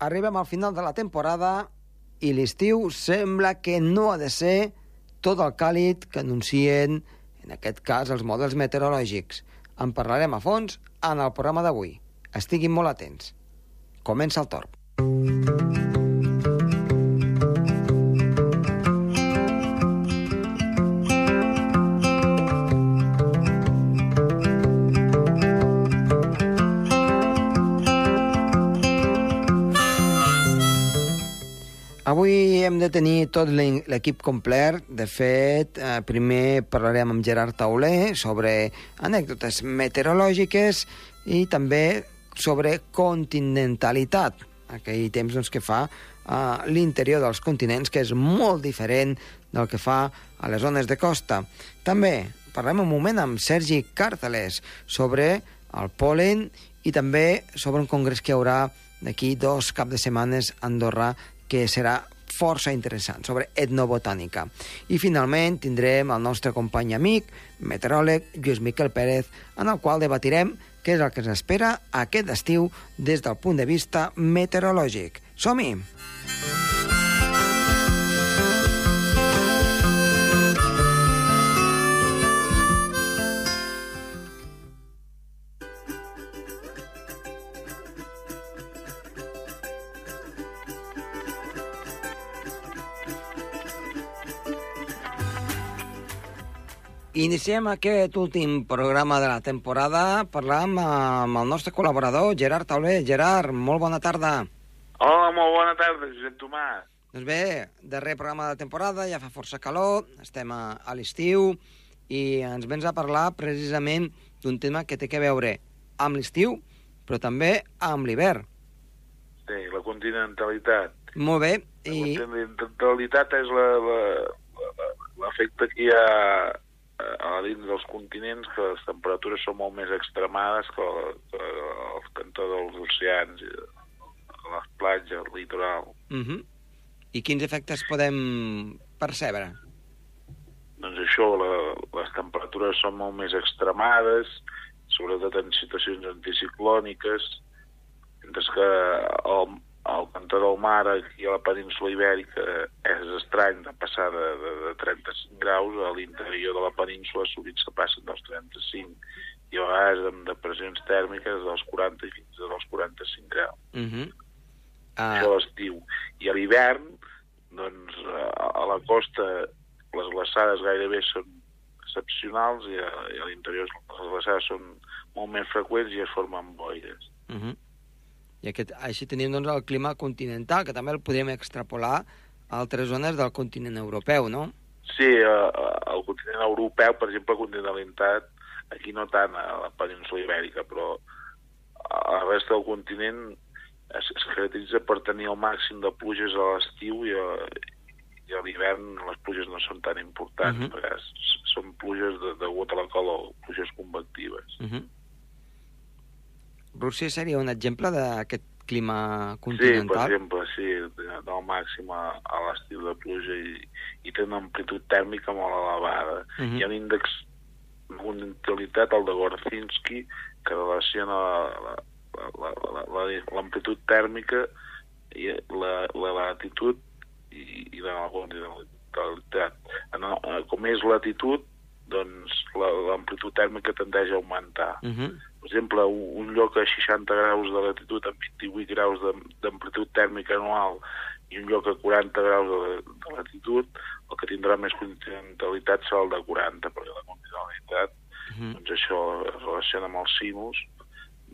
arribem al final de la temporada i l'estiu sembla que no ha de ser tot el càlid que anuncien, en aquest cas, els models meteorològics. En parlarem a fons en el programa d'avui. Estiguin molt atents. Comença el torb. Avui hem de tenir tot l'e- l'equip complet. De fet, eh, primer parlarem amb Gerard Tauler sobre anècdotes meteorològiques i també sobre continentalitat, aquell temps doncs, que fa a l'interior dels continents, que és molt diferent del que fa a les zones de costa. També parlem un moment amb Sergi Càrteles sobre el polen i també sobre un congrés que hi haurà d'aquí dos cap de setmanes a Andorra que serà força interessant, sobre etnobotànica. I finalment tindrem el nostre company amic, meteoròleg, Lluís Miquel Pérez, en el qual debatirem què és el que ens espera aquest estiu des del punt de vista meteorològic. Som-hi! Iniciem aquest últim programa de la temporada parlant amb el nostre col·laborador, Gerard Tauler. Gerard, molt bona tarda. Hola, molt bona tarda, Josep Tomàs. Doncs bé, darrer programa de la temporada, ja fa força calor, estem a, a l'estiu i ens vens a parlar precisament d'un tema que té que veure amb l'estiu, però també amb l'hivern. Sí, la continentalitat. Molt bé, La i continentalitat és l'efecte que hi ha a dins dels continents, que les temperatures són molt més extremades que, que els cantons dels oceans, i les platges, el litoral. uh -huh. i quins efectes podem percebre? Doncs això, la, les temperatures són molt més extremades, sobretot en situacions anticiclòniques, mentre que el, el cantó del mar aquí a la península ibèrica és estrany de passar de, de, de 35 graus a l'interior de la península sovint se passen dels 35 i a vegades amb depressions tèrmiques dels 40 i fins als 45 graus. Uh -huh. Això a uh, l'estiu. I a l'hivern, doncs, a, a la costa les glaçades gairebé són excepcionals i a, i a l'interior les glaçades són molt més freqüents i es formen boires. uh -huh. I aquest, així tenim doncs, el clima continental, que també el podríem extrapolar a altres zones del continent europeu, no? Sí, eh, al continent europeu, per exemple, continentalitat, aquí no tant a la península ibèrica, però a la resta del continent es, es caracteritza per tenir el màxim de pluges a l'estiu i, a, i a l'hivern les pluges no són tan importants, uh -huh. perquè són pluges de, degut a la calor, pluges convectives. Uh -huh. Rússia seria un exemple d'aquest clima Sí, per continental? exemple, sí, del màxim a, a l'estiu de pluja i, i té una amplitud tèrmica molt elevada. Uh -huh. Hi ha un índex de continentalitat, el de Gorzinski, que relaciona la- la- la- la- l'amplitud tèrmica i la, la latitud i, i la continentalitat. En com és latitud, doncs la- l'amplitud tèrmica tendeix a augmentar. Uh -huh. Per exemple, un, lloc a 60 graus de latitud amb 28 graus de- d'amplitud tèrmica anual i un lloc a 40 graus de, de latitud, el que tindrà més continentalitat serà el de 40, perquè la continentalitat, Uh -huh. doncs això es relaciona amb els sinus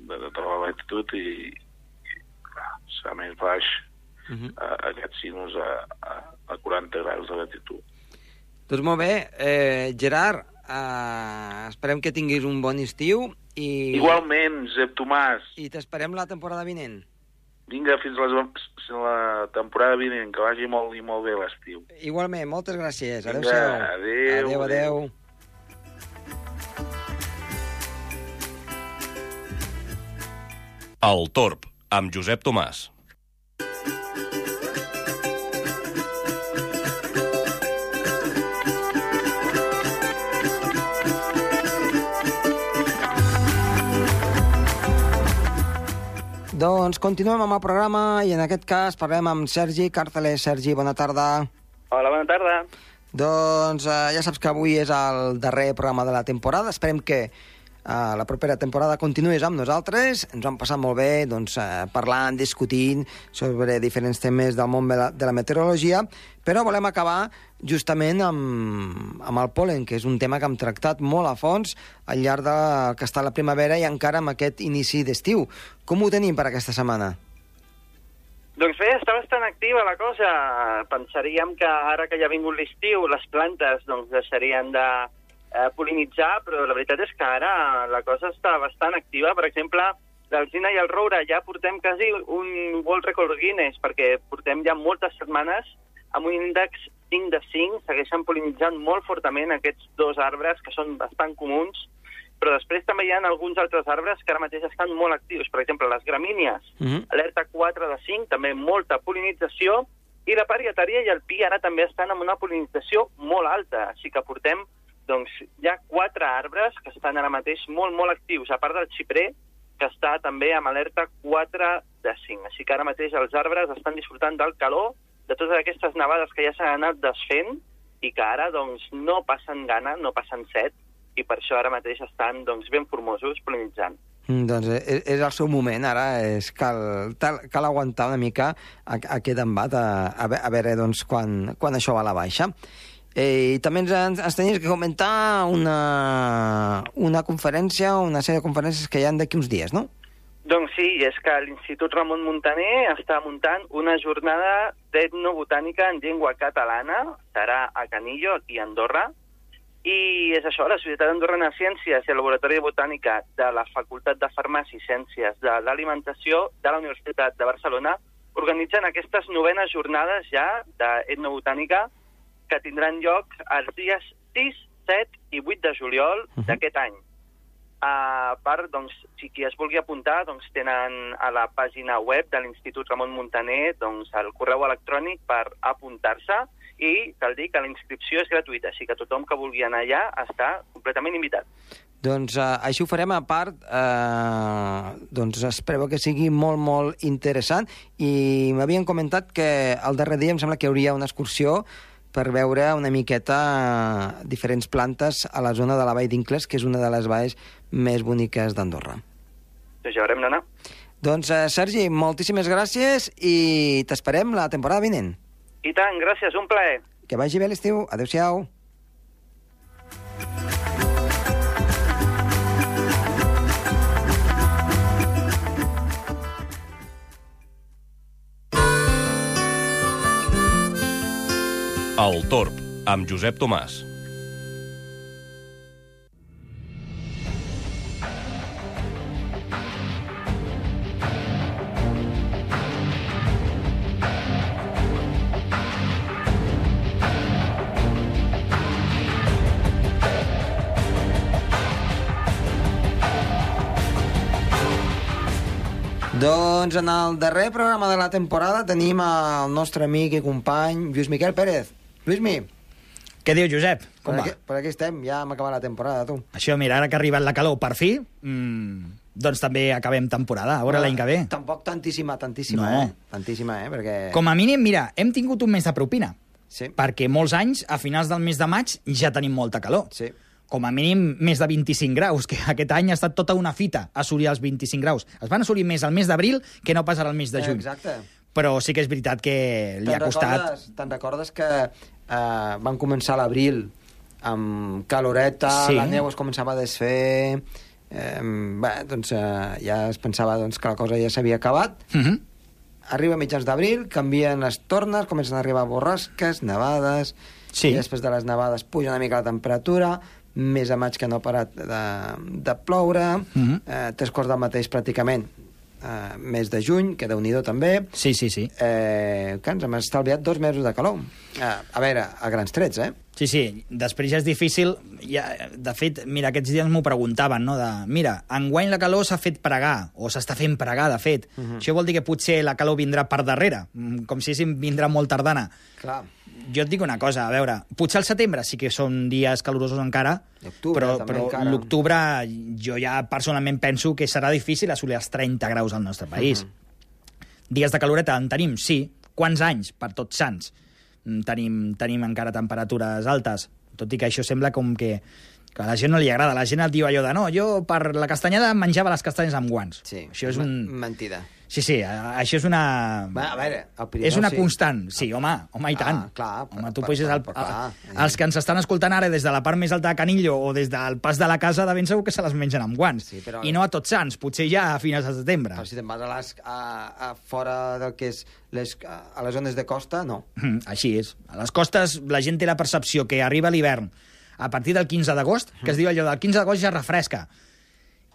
de, de, de la latitud i, i clar, serà més baix Uh -huh. a, aquest sinus a, a, a 40 graus de latitud. Doncs molt bé, eh, Gerard, eh, esperem que tinguis un bon estiu i, Igualment, Josep Tomàs, i t'esperem la temporada vinent. vinga, fins la, fins la temporada vinent, que vagi molt i molt bé l'estiu. Igualment, moltes gràcies. Vinga, Adéu-siau. adéu, adéu. adéu. El Torb, amb Josep Tomàs. Doncs continuem amb el programa i en aquest cas parlem amb Sergi Càrteles. Sergi, bona tarda. Hola, bona tarda. Doncs eh, ja saps que avui és el darrer programa de la temporada. Esperem que la propera temporada continuïs amb nosaltres. Ens ho hem passat molt bé doncs, eh, parlant, discutint sobre diferents temes del món de la, de la meteorologia, però volem acabar justament amb, amb el polen, que és un tema que hem tractat molt a fons al llarg de que està la primavera i encara amb aquest inici d'estiu. Com ho tenim per aquesta setmana? Doncs bé, està bastant activa la cosa. Pensaríem que ara que ja ha vingut l'estiu, les plantes doncs, deixarien de eh, polinitzar, però la veritat és que ara la cosa està bastant activa. Per exemple, l'alzina i el roure ja portem quasi un World Record Guinness, perquè portem ja moltes setmanes amb un índex 5 de 5, segueixen polinitzant molt fortament aquests dos arbres que són bastant comuns, però després també hi ha alguns altres arbres que ara mateix estan molt actius. Per exemple, les gramínies, Mm -hmm. alerta 4 de 5, també molta polinització, i la parietària i el pi ara també estan amb una polinització molt alta, així que portem doncs, hi ha quatre arbres que estan ara mateix molt, molt actius, a part del xiprer, que està també amb alerta 4 de 5. Així que ara mateix els arbres estan disfrutant del calor, de totes aquestes nevades que ja s'han anat desfent i que ara doncs, no passen gana, no passen set, i per això ara mateix estan doncs, ben formosos polinitzant. Mm, Doncs és, és el seu moment, ara és, cal, tal, cal aguantar una mica aquest embat, a, a, a veure doncs, quan, quan això va a la baixa. Eh, I també ens, ens, tenies que comentar una, una conferència, una sèrie de conferències que hi ha d'aquí uns dies, no? Doncs sí, és que l'Institut Ramon Muntaner està muntant una jornada d'etnobotànica en llengua catalana, serà a Canillo, aquí a Andorra, i és això, la Societat Andorrana de Ciències i el Laboratori de Botànica de la Facultat de Farmàcia i Ciències de l'Alimentació de la Universitat de Barcelona organitzen aquestes novenes jornades ja d'etnobotànica que tindran lloc els dies 6, 7 i 8 de juliol Mhm. d'aquest any. A part, doncs, si qui es vulgui apuntar, doncs tenen a la pàgina web de l'Institut Ramon Muntaner doncs, el correu electrònic per apuntar-se i cal dir que la inscripció és gratuïta, així que tothom que vulgui anar allà està completament invitat. Doncs uh, així ho farem a part, uh, doncs espero que sigui molt, molt interessant i m'havien comentat que el darrer dia em sembla que hi hauria una excursió per veure una miqueta diferents plantes a la zona de la Vall d'Incles, que és una de les valls més boniques d'Andorra. Doncs ja haurem d'anar. Doncs, uh, Sergi, moltíssimes gràcies i t'esperem la temporada vinent. I tant, gràcies, un plaer. Que vagi bé l'estiu. Adéu-siau. El Torb, amb Josep Tomàs. Doncs en el darrer programa de la temporada tenim el nostre amic i company Lluís Miquel Pérez. Lluís-mi, Què diu, Josep? per, Com va? aquí, per aquí estem, ja hem acabat la temporada, tu. Això, mira, ara que ha arribat la calor per fi, mmm, doncs també acabem temporada, a veure l'any que ve. Tampoc tantíssima, tantíssima, No. eh? Tantíssima, eh? Perquè... Com a mínim, mira, hem tingut un mes de propina, Sí, perquè molts anys, a finals del mes de maig, ja tenim molta calor. sí. Com a mínim, més de 25 graus, que aquest any ha estat tota una fita assolir els 25 graus. Es van assolir més al mes d'abril que no pas ara al mes de juny. Exacte. Però sí que és veritat que li ha costat... Te'n recordes que eh, van començar a l'abril amb caloreta, Sí. la neu es començava a desfer... Eh, bé, doncs eh, ja es pensava doncs, que la cosa ja s'havia acabat. Uh -huh. Arriba a mitjans d'abril, canvien les tornes, comencen a arribar borrasques, nevades... Sí. I després de les nevades puja una mica la temperatura, més a maig que no ha parat de, de ploure, Mhm. eh, tres quarts del mateix pràcticament, eh, mes de juny, que déu nhi també, Sí, sí, sí. eh, que ens hem estalviat dos mesos de calor. Eh, a veure, a grans trets, eh? Sí, sí, després ja és difícil. Ja, de fet, mira, aquests dies m'ho preguntaven, no? De, mira, enguany la calor s'ha fet pregar, o s'està fent pregar, de fet. Uh -huh. Això vol dir que potser la calor vindrà per darrere, mm, com si vindrà molt tardana. Clar. Jo et dic una cosa, a veure, potser al setembre sí que són dies calorosos encara, però, però encara. l'octubre jo ja personalment penso que serà difícil assolir els 30 graus al nostre país. Mhm. Dies de caloreta en tenim, sí. Quants anys per tots sants? Mm, Tenim, tenim encara temperatures altes, tot i que això sembla com que, que a la gent no li agrada. La gent et diu allò de no, jo per la castanyada menjava les castanyes amb guants. Sí, Això és un... Mentida. Sí, sí, això és una... Va, a veure, al Pirineu és una sí. constant, sí, home, home, i tant. Ah, clar, home, tu puges per- clar, els que ens estan escoltant ara des de la part més alta de Canillo o des del pas de la casa, de ben segur que se les mengen amb guants. Sí, però- I no a tots sants, potser ja a finals de setembre. Però si te'n vas a, les, a, a fora del que és les, a les zones de costa, no. Mm, Així és. A les costes la gent té la percepció que arriba l'hivern a partir del 15 d'agost, que es diu allò del 15 d'agost ja refresca,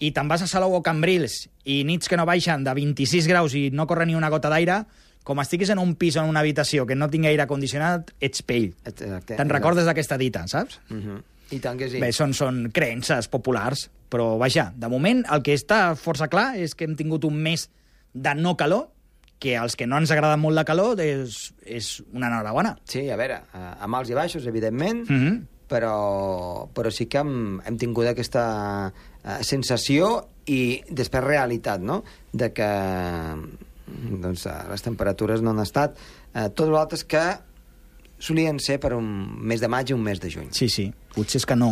i te'n vas a Salou o Cambrils i nits que no baixen de 26 graus i no corre ni una gota d'aire, com estiguis en un pis o en una habitació que no tingui aire condicionat, ets pell. Exacte. Te'n recordes d'aquesta dita, saps? Uh -huh. I tant que sí. Bé, són, són creences populars, però vaja, de moment el que està força clar és que hem tingut un mes de no calor, que als que no ens agrada molt la calor és, és una enhorabona. Sí, a veure, a, a mals i baixos, evidentment, Mm -hmm. Però, però sí que hem, hem tingut aquesta eh, sensació i després realitat, no?, de que doncs, eh, les temperatures no han estat eh, tot l'altres que solien ser per un mes de maig i un mes de juny. Sí, sí. Potser és que no...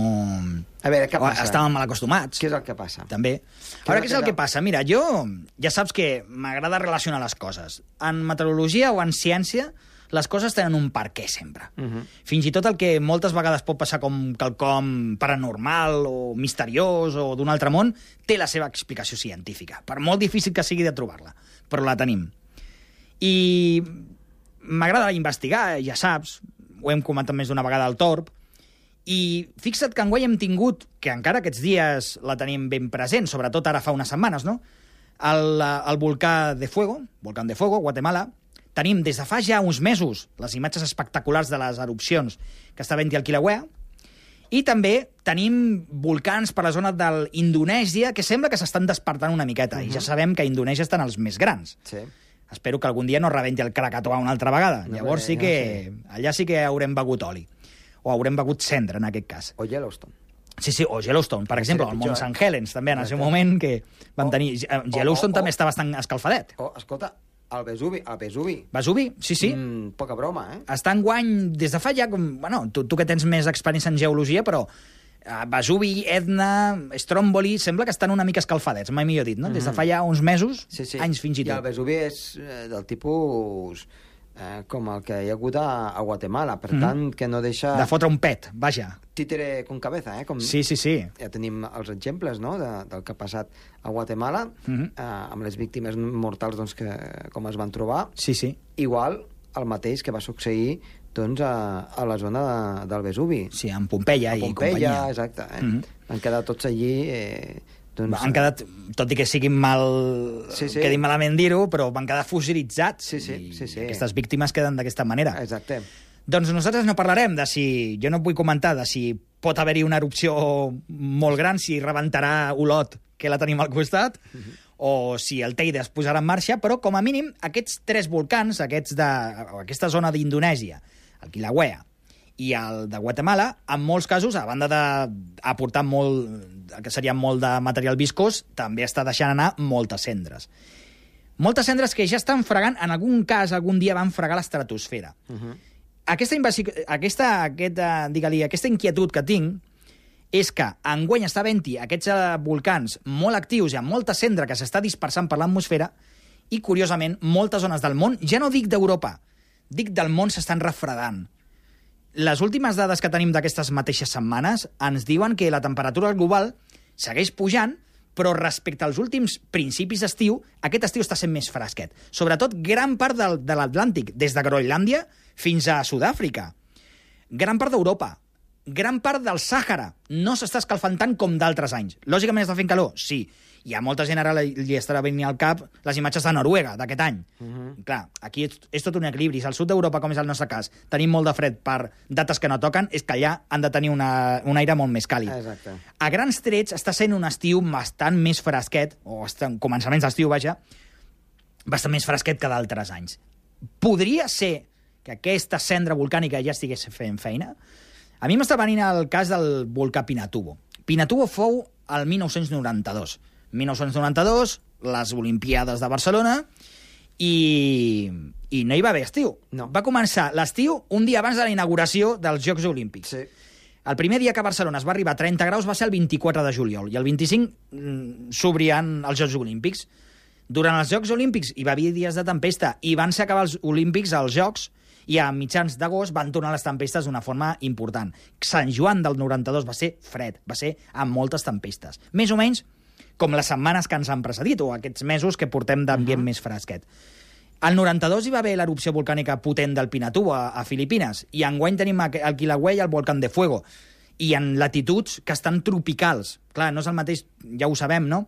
A veure, què passa? Estàvem mal acostumats. Què és el que passa? També. Què Ara, què és el que passa? Mira, jo ja saps que m'agrada relacionar les coses. En meteorologia o en ciència, les coses tenen un per què sempre. Uh -huh. Fins i tot el que moltes vegades pot passar com quelcom paranormal o misteriós o d'un altre món, té la seva explicació científica, per molt difícil que sigui de trobar-la, però la tenim. I m'agrada investigar, ja saps, ho hem comentat més d'una vegada al Torb, i fixa't que enguany hem tingut, que encara aquests dies la tenim ben present, sobretot ara fa unes setmanes, no? El, eh, el volcà de Fuego, volcán de Fuego, Guatemala, tenim des de fa ja uns mesos les imatges espectaculars de les erupcions que està havent-hi al Kilauea, i també tenim volcans per la zona d'Indonèsia que sembla que s'estan despertant una miqueta, i ja sabem que a Indonèsia estan els més grans. Sí. Espero que algun dia no rebenti el Krakatoa una altra vegada. No, Llavors sí ja que... Allà sí que haurem begut oli. O haurem begut cendra, en aquest cas. O Yellowstone. Sí, sí, o Yellowstone, per Sí, exemple, el Mont eh? St. Helens, també, en el seu moment, que van tenir... o- Yellowstone o- també està bastant escalfadet. O, escolta, el Vesuvi, el Vesuvi. Vesuvi, sí, sí. Mm, poca broma, eh? Està en guany des de fa ja... Com, bueno, tu, tu que tens més experiència en geologia, però uh, Vesuvi, Etna, Stromboli, sembla que estan una mica escalfadets, mai millor dit, no? Des de fa ja uns mesos, Sí, sí. anys fins i I el tot. Vesuvi és eh, del tipus eh, com el que hi ha hagut a, a Guatemala, per Mhm. tant, que no deixa De fotre un pet, vaja. títere con cabeza, eh? Com, Sí, sí, sí. Ja tenim els exemples no? de, del que ha passat a Guatemala, Mhm. eh, amb les víctimes mortals doncs, que, com es van trobar. Sí, sí. Igual el mateix que va succeir doncs, a, a la zona de, del Vesuvi. Sí, amb Pompeia, a i Pompeia, companyia. exacte. Eh? Mhm. Van quedar tots allí... Eh, doncs, Han quedat, tot i que siguin mal... Sí, sí. quedi malament dir-ho, però van quedar fusilitzats. Sí, sí, i sí, sí. aquestes víctimes queden d'aquesta manera. Exacte. Doncs nosaltres no parlarem de si... Jo no vull comentar de si pot haver-hi una erupció molt gran, si rebentarà Olot, que la tenim al costat, o si el Teide es posarà en marxa, però com a mínim aquests tres volcans, aquests de, aquesta zona d'Indonèsia, el Kilauea i el de Guatemala, en molts casos, a banda d'aportar molt, que seria molt de material viscós, també està deixant anar moltes cendres. Moltes cendres que ja estan fregant, en algun cas, algun dia van fregar l'estratosfera. Uh -huh. Aquesta, aquesta, aquesta, digue aquesta inquietud que tinc és que enguany està havent-hi aquests eh, volcans molt actius i amb molta cendra que s'està dispersant per l'atmosfera i, curiosament, moltes zones del món, ja no dic d'Europa, dic del món s'estan refredant. Les últimes dades que tenim d'aquestes mateixes setmanes ens diuen que la temperatura global segueix pujant, però respecte als últims principis d'estiu, aquest estiu està sent més fresquet. Sobretot gran part del, de l'Atlàntic, des de Groenlàndia fins a Sud-àfrica. Gran part d'Europa. gran part del Sàhara no s'està escalfant tant com d'altres anys. Lògicament està fent calor? Sí. I a molta gent ara li li estarà venint al cap les imatges de Noruega d'aquest any. Uh -huh. Clar, aquí és, és tot un equilibri. Si al sud d'Europa, com és el nostre cas, tenim molt de fred per dates que no toquen, és que allà han de tenir una, un aire molt més càlid. Exacte. A grans trets està sent un estiu bastant més fresquet, o estan, començaments d'estiu, vaja, bastant més fresquet que d'altres anys. Podria ser que aquesta cendra volcànica ja estigués fent feina? A mi m'està venint el cas del volcà Pinatubo. Pinatubo fou el 1992. 1992, les Olimpiades de Barcelona, i, i no hi va haver estiu. No. Va començar l'estiu un dia abans de la inauguració dels Jocs Olímpics. Sí. El primer dia que a Barcelona es va arribar a 30 graus va ser el 24 de juliol, i el 25 mm, s'obrien els Jocs Olímpics. Durant els Jocs Olímpics hi va haver dies de tempesta, i van ser acabar els Olímpics als Jocs, i a mitjans d'agost van tornar les tempestes d'una forma important. Sant Joan del 92 va ser fred, va ser amb moltes tempestes. Més o menys com les setmanes que ens han precedit, o aquests mesos que portem d'ambient uh -huh. més fresquet. Al 92 hi va haver l'erupció volcànica potent del Pinatubo a, a Filipines, i enguany tenim el Kilauea i el volcán de Fuego, i en latituds que estan tropicals. Clar, no és el mateix, ja ho sabem, no?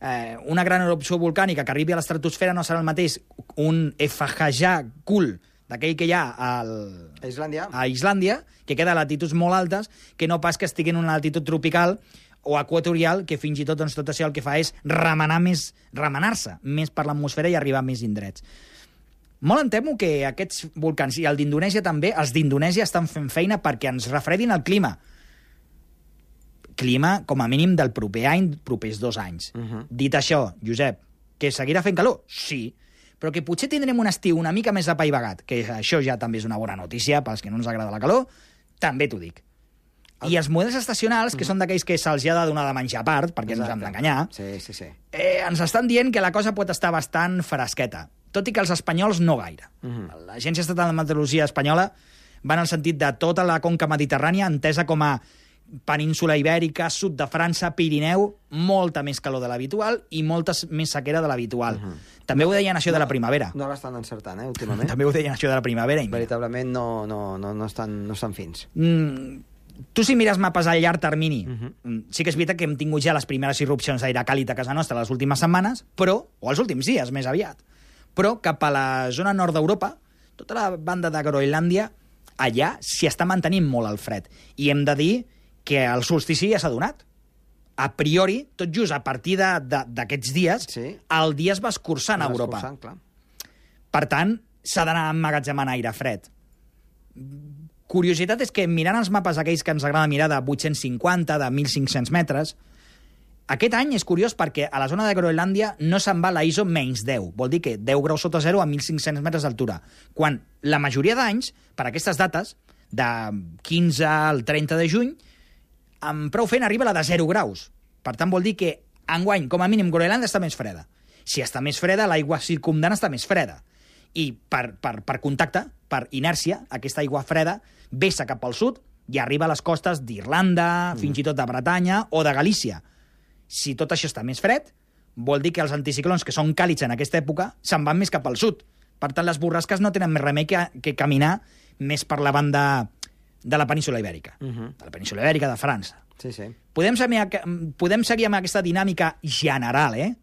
Eh, una gran erupció volcànica que arribi a l'estratosfera no serà el mateix un efajajà cool d'aquell que hi ha al, A Islàndia? a Islàndia, que queda a latituds molt altes, que no pas que estigui en una latitud tropical o equatorial, que fins i tot doncs, tot això el que fa és remenar més, remenar-se més per l'atmosfera i arribar a més indrets. Molt em temo que aquests volcans, i el d'Indonèsia també, els d'Indonèsia estan fent feina perquè ens refredin el clima. Clima, com a mínim, del proper any, propers dos anys. Uh -huh. Dit això, Josep, que seguirà fent calor? Sí, però que potser tindrem un estiu una mica més apaivagat, que això ja també és una bona notícia pels que no ens agrada la calor, també t'ho dic. I els models estacionals, que són d'aquells que se'ls ha de donar de menjar a part, perquè no ens hem d'enganyar, Sí, sí, sí. eh, ens estan dient que la cosa pot estar bastant fresqueta, tot i que els espanyols no gaire. Uh -huh. L'Agència Estatal de Meteorologia Espanyola va en el sentit de tota la conca mediterrània, entesa com a península ibèrica, sud de França, Pirineu, molta més calor de l'habitual i molta més sequera de l'habitual. Uh -huh. També ho deien això de la primavera. No l'estan encertant, eh, últimament. També ho deien això de la primavera. Veritablement no, no, no, no, estan, no estan fins. Mm, tu si mires mapes a llarg termini, uh Mhm. -huh. sí que és veritat que hem tingut ja les primeres irrupcions d'aire càlid a casa nostra les últimes setmanes, però, o els últims dies, més aviat, però cap a la zona nord d'Europa, tota la banda de Groenlàndia, allà s'hi està mantenint molt el fred. I hem de dir que el solstici ja s'ha donat. A priori, tot just a partir d'aquests dies, Sí. el dia es va escurçant a Europa. Escurçant, clar. Per tant, s'ha d'anar emmagatzemant aire fred. Curiositat és que mirant els mapes aquells que ens agrada mirar de 850, de 1.500 metres, aquest any és curiós perquè a la zona de Groenlàndia no se'n va la ISO menys 10. Vol dir que 10 graus sota zero a 1.500 metres d'altura. Quan la majoria d'anys, per aquestes dates, de 15 al 30 de juny, amb prou fent arriba la de 0 graus. Per tant, vol dir que enguany, com a mínim, Groenlàndia està més freda. Si està més freda, l'aigua circumdant està més freda. I per, per, per contacte, per inèrcia, aquesta aigua freda vessa cap al sud i arriba a les costes d'Irlanda, mm. fins i tot de Bretanya o de Galícia. Si tot això està més fred, vol dir que els anticiclons, que són càlids en aquesta època, se'n van més cap al sud. Per tant, les borrasques no tenen més remei que, que caminar més per la banda de la península ibèrica, uh -huh. de la península ibèrica de França. Sí, sí. Podem seguir, podem seguir amb aquesta dinàmica general, eh?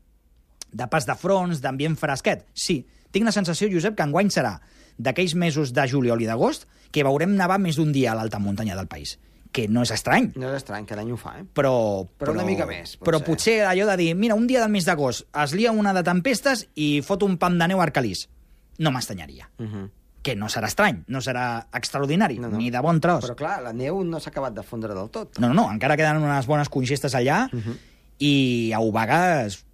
De pas de fronts, d'ambient fresquet. Sí, tinc la sensació, Josep, que enguany serà d'aquells mesos de juliol i d'agost que veurem nevar més d'un dia a l'alta muntanya del país. Que no és estrany, No és estrany, cada any ho fa, eh? però... Però una mica més, Però potser. potser allò de dir, mira, un dia del mes d'agost es lia una de tempestes i fot un pam de neu a Arcalís. No m'estanyaria. Uh -huh. Que no serà estrany, no serà extraordinari, No, no. ni de bon tros. Però clar, la neu no s'ha acabat de fondre del tot. No, no, no, encara queden unes bones congestes allà uh -huh. i a Obagues,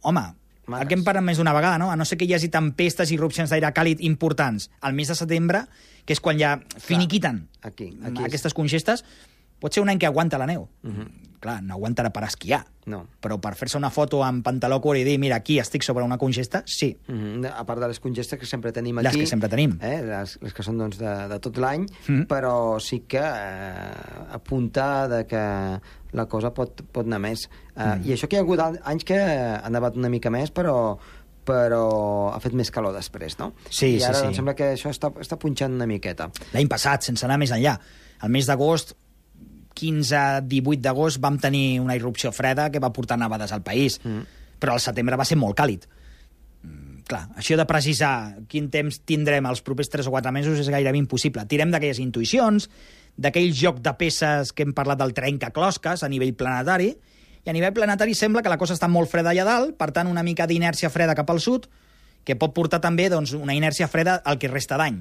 home, Maques. el que hem parlat més d'una vegada, no? a no ser que hi hagi tempestes i irrupcions d'aire càlid importants al mes de setembre, que és quan ja finiquiten Aquí, aquí és- aquestes congestes, pot ser un any que aguanta la neu. Uh -huh. Clar, no aguantarà per esquiar, No. però per fer-se una foto amb pantaló curt i dir, mira, aquí estic sobre una congesta, sí. Uh -huh. A part de les congestes que sempre tenim Les aquí. que sempre tenim. Eh? Les, les que són doncs, de, de tot l'any, Mm. però sí que eh, apunta de que la cosa pot, pot anar més. Eh, Mm. I això que hi ha hagut an- anys que ha nevat una mica més, però però ha fet més calor després, no? Sí, I sí, ara sí. em sembla que això està, està punxant una miqueta. L'any passat, sense anar més enllà, el mes d'agost 15-18 d'agost vam tenir una irrupció freda que va portar nevades al país, mm. però el setembre va ser molt càlid. Mm, clar, això de precisar quin temps tindrem els propers 3 o 4 mesos és gairebé impossible. Tirem d'aquelles intuïcions, d'aquell joc de peces que hem parlat del trencaclosques a nivell planetari, i a nivell planetari sembla que la cosa està molt freda allà dalt, per tant, una mica d'inèrcia freda cap al sud, que pot portar també doncs, una inèrcia freda al que resta d'any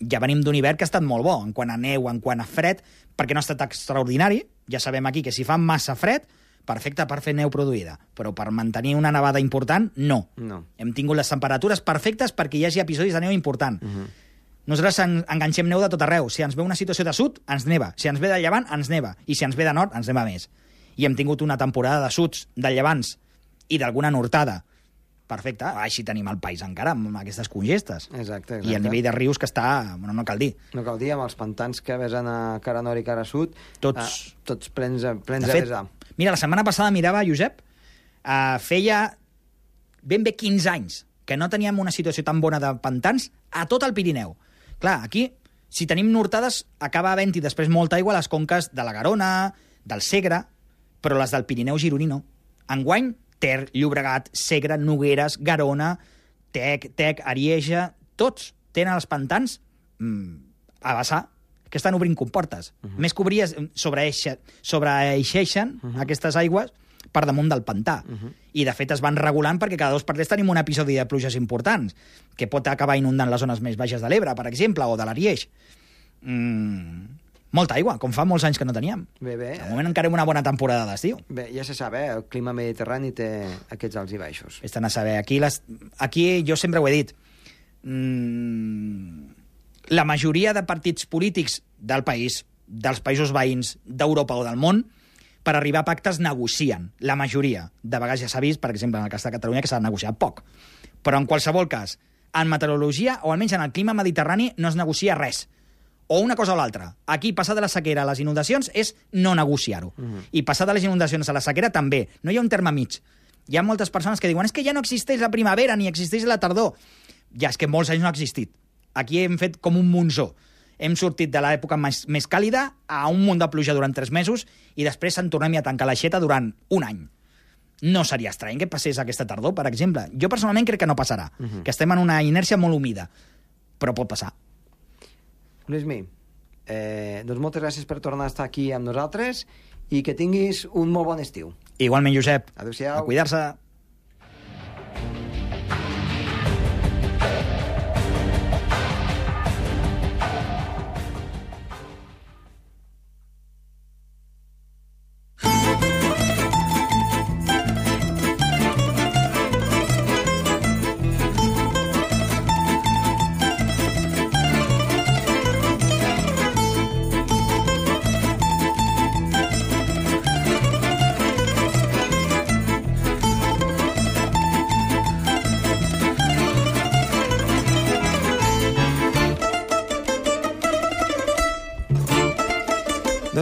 ja venim d'un hivern que ha estat molt bo, en quant a neu, en quant a fred, perquè no ha estat extraordinari. Ja sabem aquí que si fa massa fred, perfecte per fer neu produïda, però per mantenir una nevada important, no. No. Hem tingut les temperatures perfectes perquè hi hagi episodis de neu important. Uh Mhm. -huh. Nosaltres en, enganxem neu de tot arreu. Si ens ve una situació de sud, ens neva. Si ens ve de llevant, ens neva. I si ens ve de nord, ens neva més. I hem tingut una temporada de suds, de llevants i d'alguna nortada. Perfecte. Així tenim el país encara, amb aquestes congestes. Exacte, exacte. I el nivell de rius que està... Bueno, no cal dir. No cal dir, amb els pantans que vesen a cara nord i cara sud, Tots- eh, tots plens, plens De fet, mira, la setmana passada mirava, Josep, uh, feia ben bé 15 anys que no teníem una situació tan bona de pantans a tot el Pirineu. Clar, aquí, si tenim nortades, acaba havent-hi després molta aigua a les conques de la Garona, del Segre, però les del Pirineu gironí no. Enguany, Ter, Llobregat, Segre, Nogueres, Garona, Tec, Tec, Arieja, tots tenen els pantans mm, a vessar, que estan obrint comportes. Uh -huh. Més que obries, sobreeixe, sobreeixeixen uh -huh. aquestes aigües per damunt del pantà. Uh -huh. I, de fet, es van regulant perquè cada dos per tres tenim un episodi de pluges importants, que pot acabar inundant les zones més baixes de l'Ebre, per exemple, o de l'Arieix. Mm, molta aigua, com fa molts anys que no teníem. Bé, bé. De moment encara hem una bona temporada d'estiu. Bé, ja se sap, eh? el clima mediterrani té aquests alts i baixos. Estan a saber. Aquí, les, aquí jo sempre ho he dit. Mm, la majoria de partits polítics del país, dels països veïns, d'Europa o del món, per arribar a pactes negocien. La majoria. De vegades ja s'ha vist, per exemple, en el cas de Catalunya, que s'ha negociat poc. Però en qualsevol cas, en meteorologia, o almenys en el clima mediterrani, no es negocia res. O una cosa o l'altra. Aquí, passar de la sequera a les inundacions és no negociar-ho. Mm -hmm. I passar de les inundacions a la sequera també. No hi ha un terme mig. Hi ha moltes persones que diuen és que ja no existeix la primavera ni existeix la tardor. Ja, és que molts anys no ha existit. Aquí hem fet com un monzó. Hem sortit de l'època més, més càlida a un munt de pluja durant tres mesos i després se'n tornem a tancar l'aixeta durant un any. No seria estrany que passés aquesta tardor, per exemple. Jo personalment crec que no passarà, uh -huh. que estem en una inèrcia molt humida, però pot passar. Luismi, eh, doncs moltes gràcies per tornar a estar aquí amb nosaltres i que tinguis un molt bon estiu. Igualment, Josep. Adéu-siau. A cuidar-se.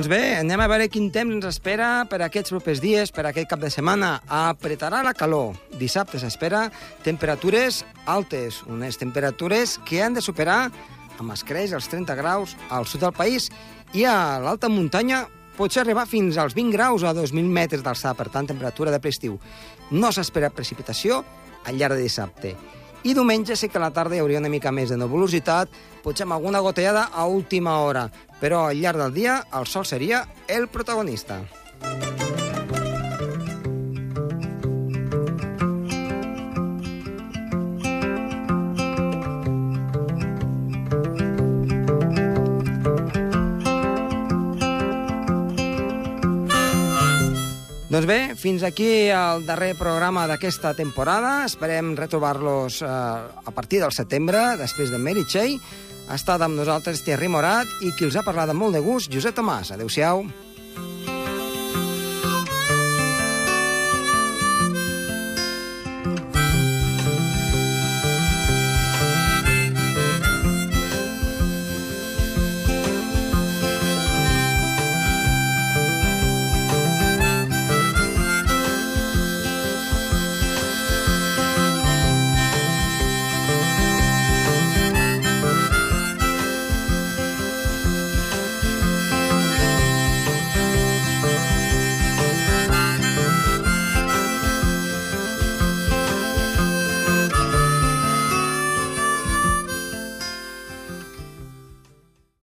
Doncs bé, anem a veure quin temps ens espera per aquests propers dies, per aquest cap de setmana. Apretarà la calor. Dissabte s'espera temperatures altes, unes temperatures que han de superar amb escreix els 30 graus al sud del país i a l'alta muntanya pot ser arribar fins als 20 graus a 2.000 metres d'alçada, per tant, temperatura de prestiu. No s'espera precipitació al llarg de dissabte. I diumenge sí que a la tarda hi hauria una mica més de nebulositat, potser amb alguna gotellada a última hora, però al llarg del dia el sol seria el protagonista. Doncs bé, fins aquí el darrer programa d'aquesta temporada. Esperem retrobar-los eh, a partir del setembre, després de Mary Chey. Ha estat amb nosaltres Thierry Morat i qui els ha parlat amb molt de gust, Josep Tomàs. Adéu-siau.